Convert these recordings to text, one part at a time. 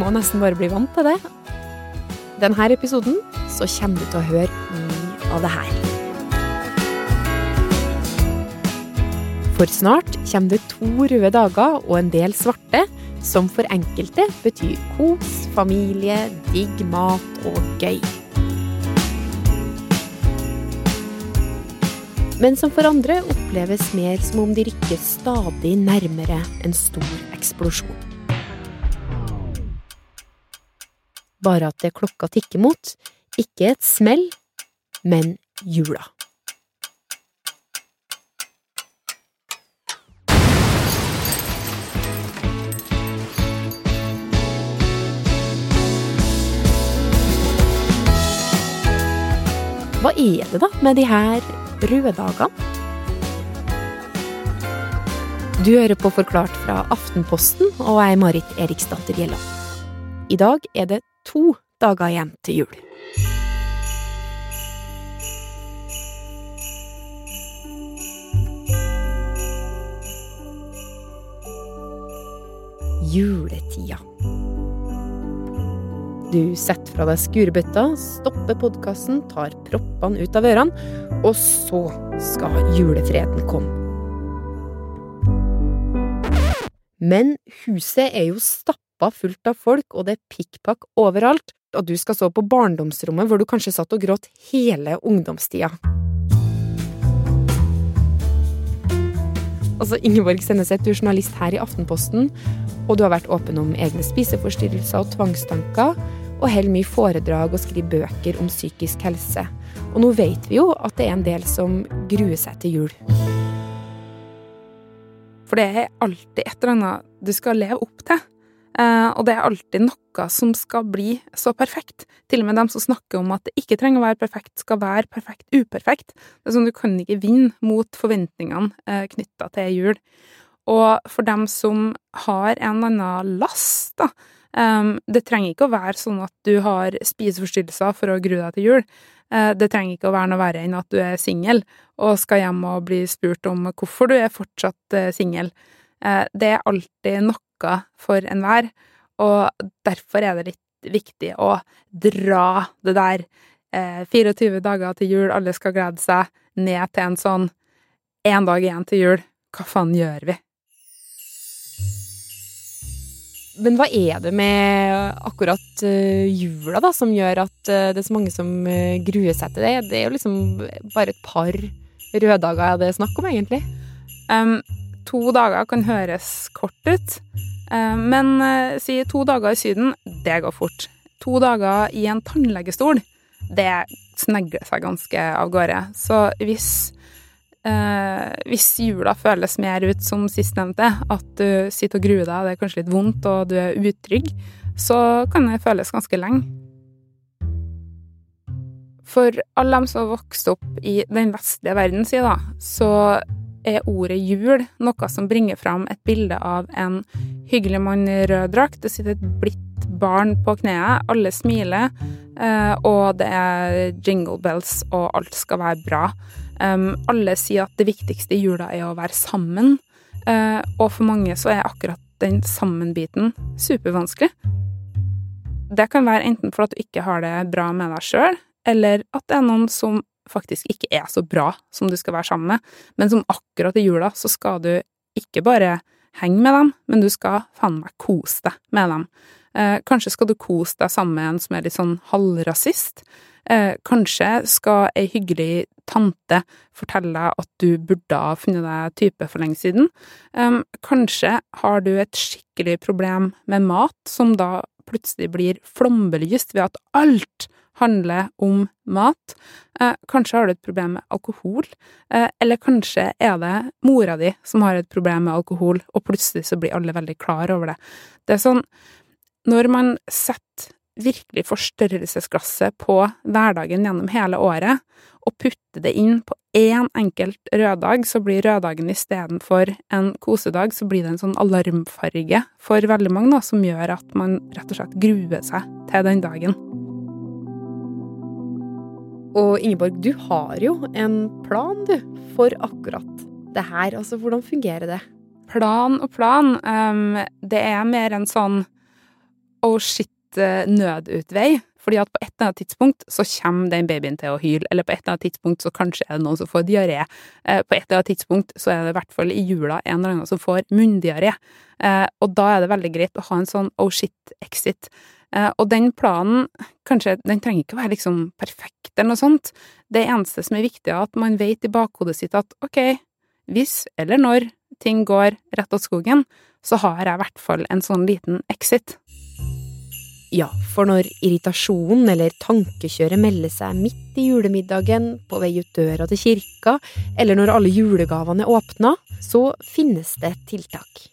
må nesten bare bli vant til det. Denne episoden så kommer du til å høre mye av det her. For snart kommer det to røde dager og en del svarte, som for enkelte betyr kos, familie, digg mat og gøy. Men som for andre oppleves mer som om de rykker stadig nærmere en stor eksplosjon. Bare at det klokka tikker mot, ikke et smell, men jula. Hva er det da med de her røde dagene? Du hører på Forklart fra Aftenposten, og jeg er Marit Eriksdatter Gjelland. I dag er det to dager igjen til jul. Juletida. Du setter fra deg skurebøtta, stopper podkasten, tar proppene ut av ørene, og så skal julefreden komme. Men huset er jo stappa fullt av folk, og det er pikkpakk overalt, og du skal sove på barndomsrommet hvor du kanskje satt og gråt hele ungdomstida. Altså, Ingeborg Senneset, du er journalist her i Aftenposten, og du har vært åpen om egne spiseforstyrrelser og tvangstanker, og holder mye foredrag og skriver bøker om psykisk helse. Og nå vet vi jo at det er en del som gruer seg til jul. For det er alltid et eller annet du skal leve opp til. Eh, og det er alltid noe som skal bli så perfekt. Til og med dem som snakker om at det ikke trenger å være perfekt, skal være perfekt uperfekt. Det er sånn Du kan ikke vinne mot forventningene eh, knytta til jul. Og for dem som har en eller annen last, da, Um, det trenger ikke å være sånn at du har spiseforstyrrelser for å grue deg til jul. Uh, det trenger ikke å være noe verre enn at du er singel og skal hjem og bli spurt om hvorfor du er fortsatt uh, singel. Uh, det er alltid noe for enhver, og derfor er det litt viktig å dra det der 24 dager til jul, alle skal glede seg, ned til en sånn én dag igjen til jul. Hva faen gjør vi? Men hva er det med akkurat uh, jula da, som gjør at uh, det er så mange som uh, gruer seg til det? Det er jo liksom bare et par røddager det er snakk om, egentlig. Um, to dager kan høres kort ut, men si to dager i Syden, det går fort. To dager i en tannlegestol, det snegler seg ganske av gårde. Så hvis eh, hvis jula føles mer ut som sistnevnte, at du sitter og gruer deg, det er kanskje litt vondt og du er utrygg, så kan det føles ganske lenge. For alle dem som har vokst opp i den vestlige verden, si da, så er ordet jul noe som bringer fram et bilde av en hyggelig mann i rød drakt. Det sitter et blidt barn på kneet, alle smiler, eh, og det er jingle bells, og alt skal være bra. Alle sier at det viktigste i jula er å være sammen, uh, og for mange så er akkurat den sammen-biten supervanskelig. Det kan være enten for at du ikke har det bra med deg sjøl, eller at det er noen som faktisk ikke er så bra som du skal være sammen med, men som akkurat i jula så skal du ikke bare henge med dem, men du skal faen meg kose deg med dem. Eh, kanskje skal du kose deg sammen med en som er litt sånn halvrasist, Eh, kanskje skal ei hyggelig tante fortelle deg at du burde ha funnet deg type for lenge siden. Eh, kanskje har du et skikkelig problem med mat, som da plutselig blir flombelyst ved at alt handler om mat. Eh, kanskje har du et problem med alkohol, eh, eller kanskje er det mora di som har et problem med alkohol, og plutselig så blir alle veldig klar over det. Det er sånn, når man setter virkelig forstørrelsesglasset på hverdagen gjennom hele året, og putte det inn på én enkelt røddag, så blir røddagen istedenfor en kosedag, så blir det en sånn alarmfarge for veldig mange, da, som gjør at man rett og slett gruer seg til den dagen. Og Ingeborg, du har jo en plan, du, for akkurat det her. Altså, hvordan fungerer det? Plan og plan. Um, det er mer en sånn oh shit-nødutvei. Fordi at på et eller annet tidspunkt så kommer den babyen til å hyle, eller på et eller annet tidspunkt så kanskje er det noen som får diaré. Eh, på et eller annet tidspunkt så er det i hvert fall i jula en eller annen som får munndiaré. Eh, og da er det veldig greit å ha en sånn oh shit-exit. Eh, og den planen, kanskje, den trenger ikke å være liksom perfekt eller noe sånt. Det eneste som er viktig, er at man vet i bakhodet sitt at ok, hvis eller når ting går rett åt skogen, så har jeg i hvert fall en sånn liten exit. Ja, for når irritasjonen eller tankekjøret melder seg midt i julemiddagen, på vei ut døra til kirka, eller når alle julegavene er åpna, så finnes det tiltak.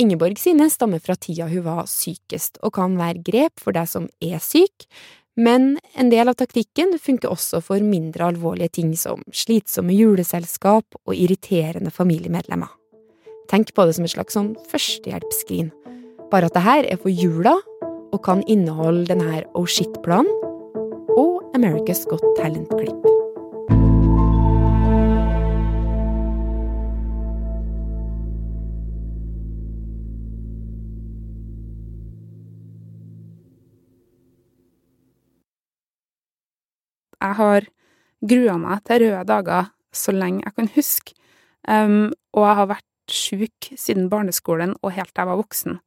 Ingeborg sine stammer fra tida hun var sykest, og kan være grep for deg som er syk, men en del av taktikken funker også for mindre alvorlige ting som slitsomme juleselskap og irriterende familiemedlemmer. Tenk på det som et slags sånn førstehjelpsskrin bare at det her er for jula og kan inneholde denne Oh Shit-planen og America's Got Talent-klipp. Jeg har grua meg til røde dager så lenge jeg kan huske, um, og jeg har vært sjuk siden barneskolen og helt til jeg var voksen.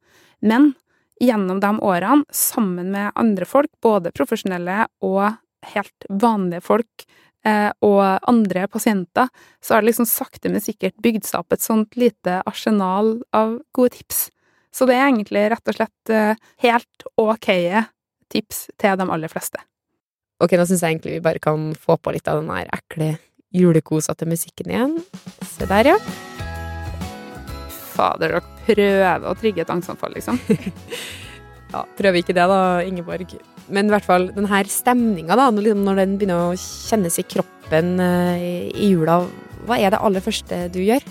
Men gjennom de årene, sammen med andre folk, både profesjonelle og helt vanlige folk, eh, og andre pasienter, så har det liksom sakte, men sikkert bygd seg opp et sånt lite arsenal av gode tips. Så det er egentlig rett og slett eh, helt ok tips til de aller fleste. Ok, nå syns jeg egentlig vi bare kan få på litt av den der ekle julekosete musikken igjen. Se der, ja. Fader, dere prøver å trigge et angstanfall, liksom. ja, prøver ikke det da, Ingeborg. Men i hvert fall den her stemninga, da, liksom når den begynner å kjennes i kroppen uh, i jula, hva er det aller første du gjør?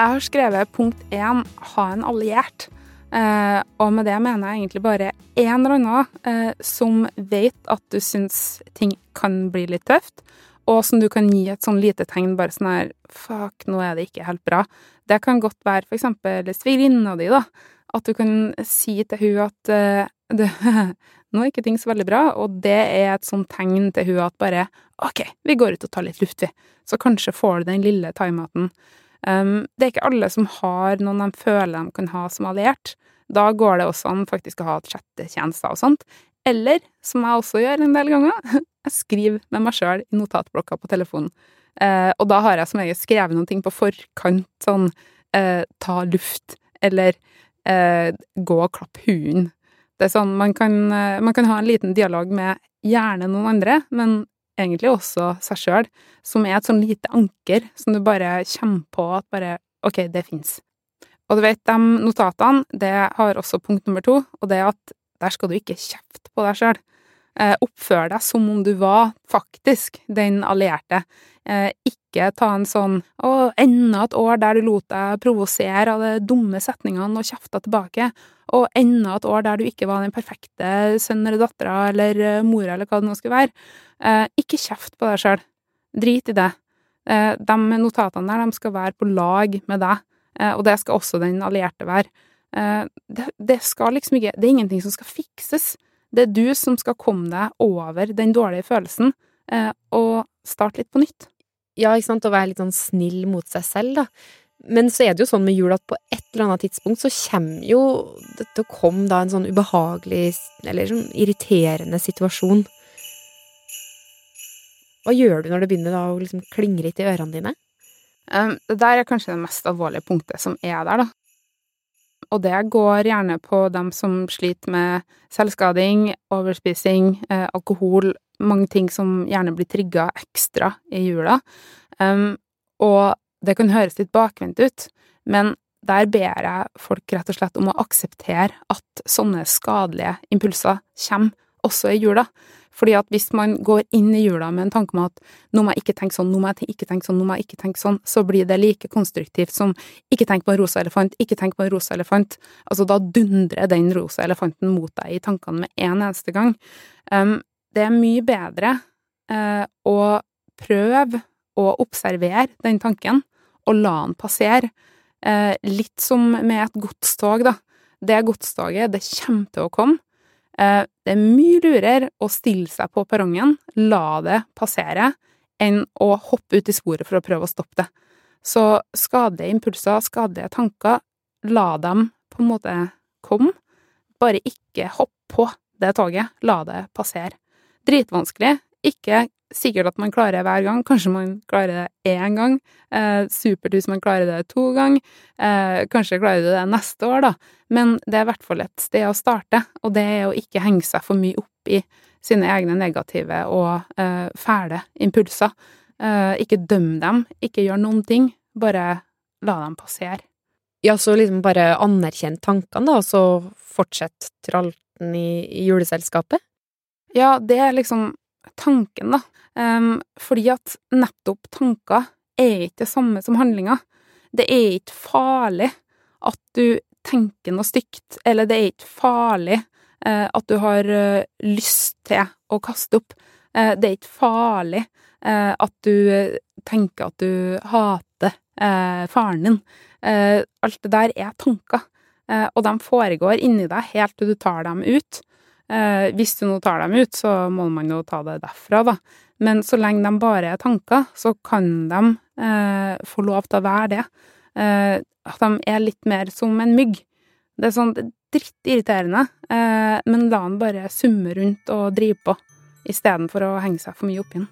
Jeg har skrevet punkt én ha en alliert. Uh, og med det mener jeg egentlig bare en eller annen uh, som vet at du syns ting kan bli litt tøft, og som du kan gi et sånn lite tegn, bare sånn her Fuck, nå er det ikke helt bra. Det kan godt være for eksempel svigerinna di, da. At du kan si til hun at uh, du, nå er ikke ting så veldig bra, og det er et sånt tegn til hun at bare OK, vi går ut og tar litt luft, vi. Så kanskje får du den lille timeouten. Um, det er ikke alle som har noen de føler de kan ha som alliert. Da går det også an faktisk å ha chattetjenester og sånt. Eller, som jeg også gjør en del ganger, jeg skriver med meg sjøl i notatblokka på telefonen. Eh, og da har jeg som regel skrevet noen ting på forkant, sånn eh, ta luft, eller eh, gå og klapp hunden. Det er sånn man kan, eh, man kan, ha en liten dialog med gjerne noen andre, men egentlig også seg sjøl, som er et sånn lite anker som du bare kommer på at bare OK, det fins. Og du vet, de notatene, det har også punkt nummer to, og det er at der skal du ikke kjefte på deg sjøl. Eh, oppfør deg som om du var faktisk den allierte. Eh, ikke ta en sånn 'Å, enda et år der du lot deg provosere av de dumme setningene og kjefta tilbake', og enda et år der du ikke var den perfekte sønnen eller dattera eller eh, mora eller hva det nå skulle være. Ikke kjeft på deg sjøl. Drit i det. De notatene der, de skal være på lag med deg, og det skal også den allierte være. Det, det, skal liksom ikke Det er ingenting som skal fikses. Det er du som skal komme deg over den dårlige følelsen, eh, og starte litt på nytt. Ja, ikke sant, og være litt sånn snill mot seg selv, da. Men så er det jo sånn med jul at på et eller annet tidspunkt så kommer jo det til å komme da en sånn ubehagelig eller sånn irriterende situasjon. Hva gjør du når det begynner da å liksom klinge litt i ørene dine? Um, det der er kanskje det mest alvorlige punktet som er der, da og det går gjerne på dem som sliter med selvskading, overspising, eh, alkohol, mange ting som gjerne blir trigga ekstra i jula. Um, og det kan høres litt bakvendt ut, men der ber jeg folk rett og slett om å akseptere at sånne skadelige impulser kommer også i jula. Fordi at hvis man går inn i jula med en tanke om at nå må jeg ikke tenke sånn, nå må jeg ikke tenke sånn, nå må jeg ikke tenke sånn, så blir det like konstruktivt som ikke tenk på en rosa elefant, ikke tenk på en rosa elefant. Altså, da dundrer den rosa elefanten mot deg i tankene med en eneste gang. Um, det er mye bedre uh, å prøve å observere den tanken, og la den passere. Uh, litt som med et godstog, da. Det godstoget, det kommer til å komme. Eh, det er mye lurere å stille seg på perrongen, la det passere, enn å hoppe ut i sporet for å prøve å stoppe det. Så skadelige impulser, skadelige tanker, la dem på en måte komme. Bare ikke hopp på det toget, la det passere. Dritvanskelig. Ikke sikkert at man klarer det hver gang. Kanskje man klarer det én gang. Eh, supert hvis man klarer det to ganger. Eh, kanskje klarer du det neste år, da. Men det er i hvert fall et sted å starte, og det er å ikke henge seg for mye opp i sine egne negative og eh, fæle impulser. Eh, ikke døm dem, ikke gjør noen ting. Bare la dem passere. Ja, så liksom bare anerkjenn tankene, da, og så fortsett tralten i, i juleselskapet? Ja, det er liksom tanken, da. Um, fordi at nettopp tanker er ikke det samme som handlinger. Det er ikke farlig at du tenker noe stygt, eller det er ikke farlig uh, at du har uh, lyst til å kaste opp. Uh, det er ikke farlig at du tenker at du hater faren din. alt det der er tanker, og de foregår inni deg helt til du tar dem ut. Eh, hvis du nå tar dem ut, så må man jo ta det derfra, da. Men så lenge de bare er tanker, så kan de eh, få lov til å være det. Eh, at de er litt mer som en mygg. Det er sånn drittirriterende, eh, men la den bare summe rundt og drive på, istedenfor å henge seg for mye oppi den.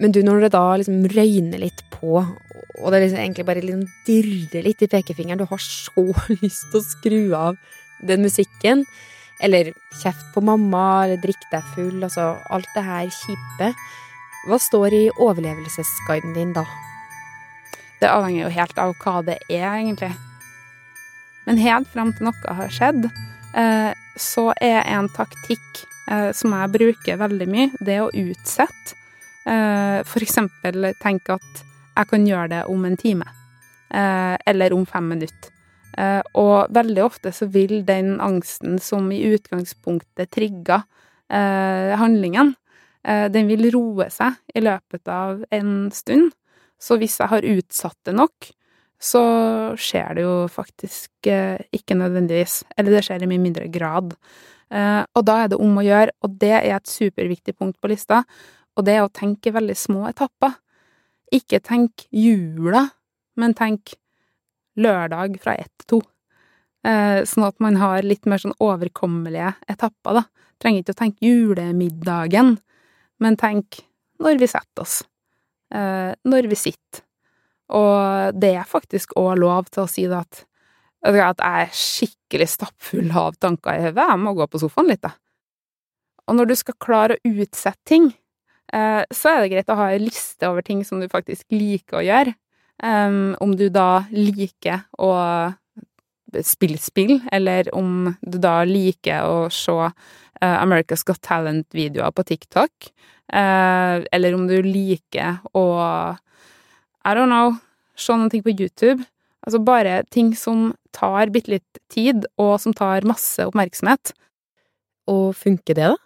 Men du, når det da liksom røyner litt på, og det liksom egentlig bare liksom dirrer litt i pekefingeren, du har så lyst til å skru av den musikken, eller kjeft på mamma, eller drikk deg full, altså alt det her kjipe. Hva står i overlevelsesguiden din da? Det avhenger jo helt av hva det er, egentlig. Men helt fram til noe har skjedd, eh, så er en taktikk eh, som jeg bruker veldig mye, det å utsette. Eh, for eksempel tenke at jeg kan gjøre det om en time. Eller om fem minutter. Uh, og veldig ofte så vil den angsten som i utgangspunktet trigga uh, handlingen, uh, den vil roe seg i løpet av en stund. Så hvis jeg har utsatt det nok, så skjer det jo faktisk ikke nødvendigvis. Eller det skjer i mye mindre grad. og da er det om å gjøre, og det er et superviktig punkt på lista, og det er å tenke veldig små etapper. Ikke tenk jula, men tenk lørdag fra ett til to. Eh, sånn at man har litt mer sånn overkommelige etapper, da. Trenger ikke å tenke julemiddagen, men tenk når vi setter oss. Eh, når vi sitter. Og det er faktisk òg lov til å si det at, at jeg er skikkelig stappfull av tanker i hodet. Jeg må gå på sofaen litt, da. Og når du skal klare å utsette ting, eh, så er det greit å ha ei liste over ting som du faktisk liker å gjøre. Um, om du da liker å spille spill, eller om du da liker å se uh, America's Got Talent-videoer på TikTok, uh, eller om du liker å I don't know se noen ting på YouTube. Altså bare ting som tar bitte litt tid, og som tar masse oppmerksomhet. Og funker det, da?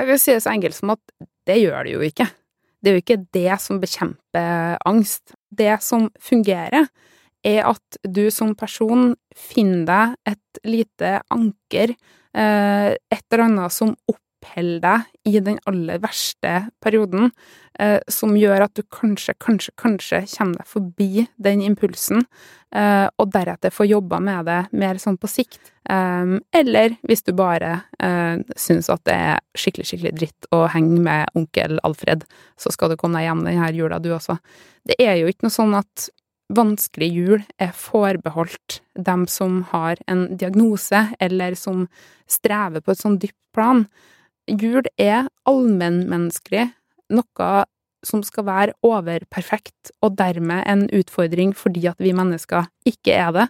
Jeg vil si det så enkelt som at det gjør det jo ikke. Det er jo ikke det som bekjemper angst. Det som fungerer, er at du som person finner deg et lite anker, eh, et eller annet som oppholder deg i den aller verste perioden, eh, som gjør at du kanskje, kanskje, kanskje kommer deg forbi den impulsen, eh, og deretter får jobba med det mer sånn på sikt. Eller hvis du bare syns at det er skikkelig, skikkelig dritt å henge med onkel Alfred, så skal du komme deg hjem denne jula, du også. Det er jo ikke noe sånn at vanskelig jul er forbeholdt dem som har en diagnose, eller som strever på et sånn dypt plan. Jul er allmennmenneskelig, noe som skal være overperfekt, og dermed en utfordring fordi at vi mennesker ikke er det.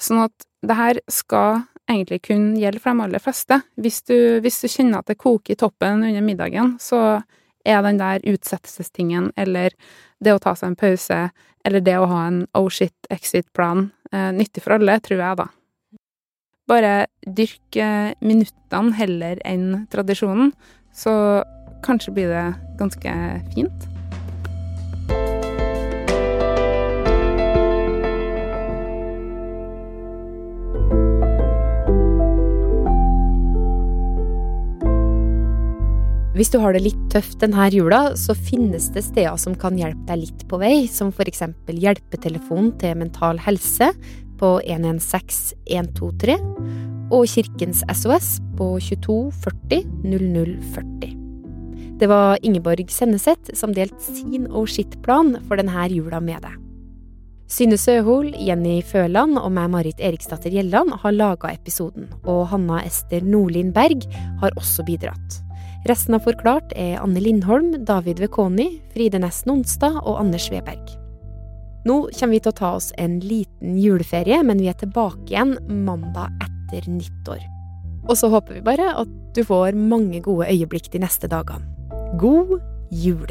Sånn at det her skal egentlig kun gjelde for de aller fleste. Hvis du, hvis du kjenner at det koker i toppen under middagen, så er den der utsettelsestingen, eller det å ta seg en pause, eller det å ha en oh shit, exit-plan, eh, nyttig for alle, tror jeg, da. Bare dyrke minuttene heller enn tradisjonen, så kanskje blir det ganske fint. Hvis du har det litt tøft denne jula, så finnes det steder som kan hjelpe deg litt på vei, som f.eks. hjelpetelefonen til Mental Helse, på 116 123 og Kirkens SOS på 22 40 00 40. Det var Ingeborg Senneset som delte sin og sitt plan for denne jula med deg. Synne Søhol, Jenny Føland og meg, Marit Eriksdatter Gjelland, har laga episoden, og Hanna Ester Nordlien Berg har også bidratt. Resten av Forklart er Anne Lindholm, David Vekoni, Fride Næss Nonstad og Anders Weberg. Nå kommer vi til å ta oss en liten juleferie, men vi er tilbake igjen mandag etter nyttår. Og så håper vi bare at du får mange gode øyeblikk de neste dagene. God jul!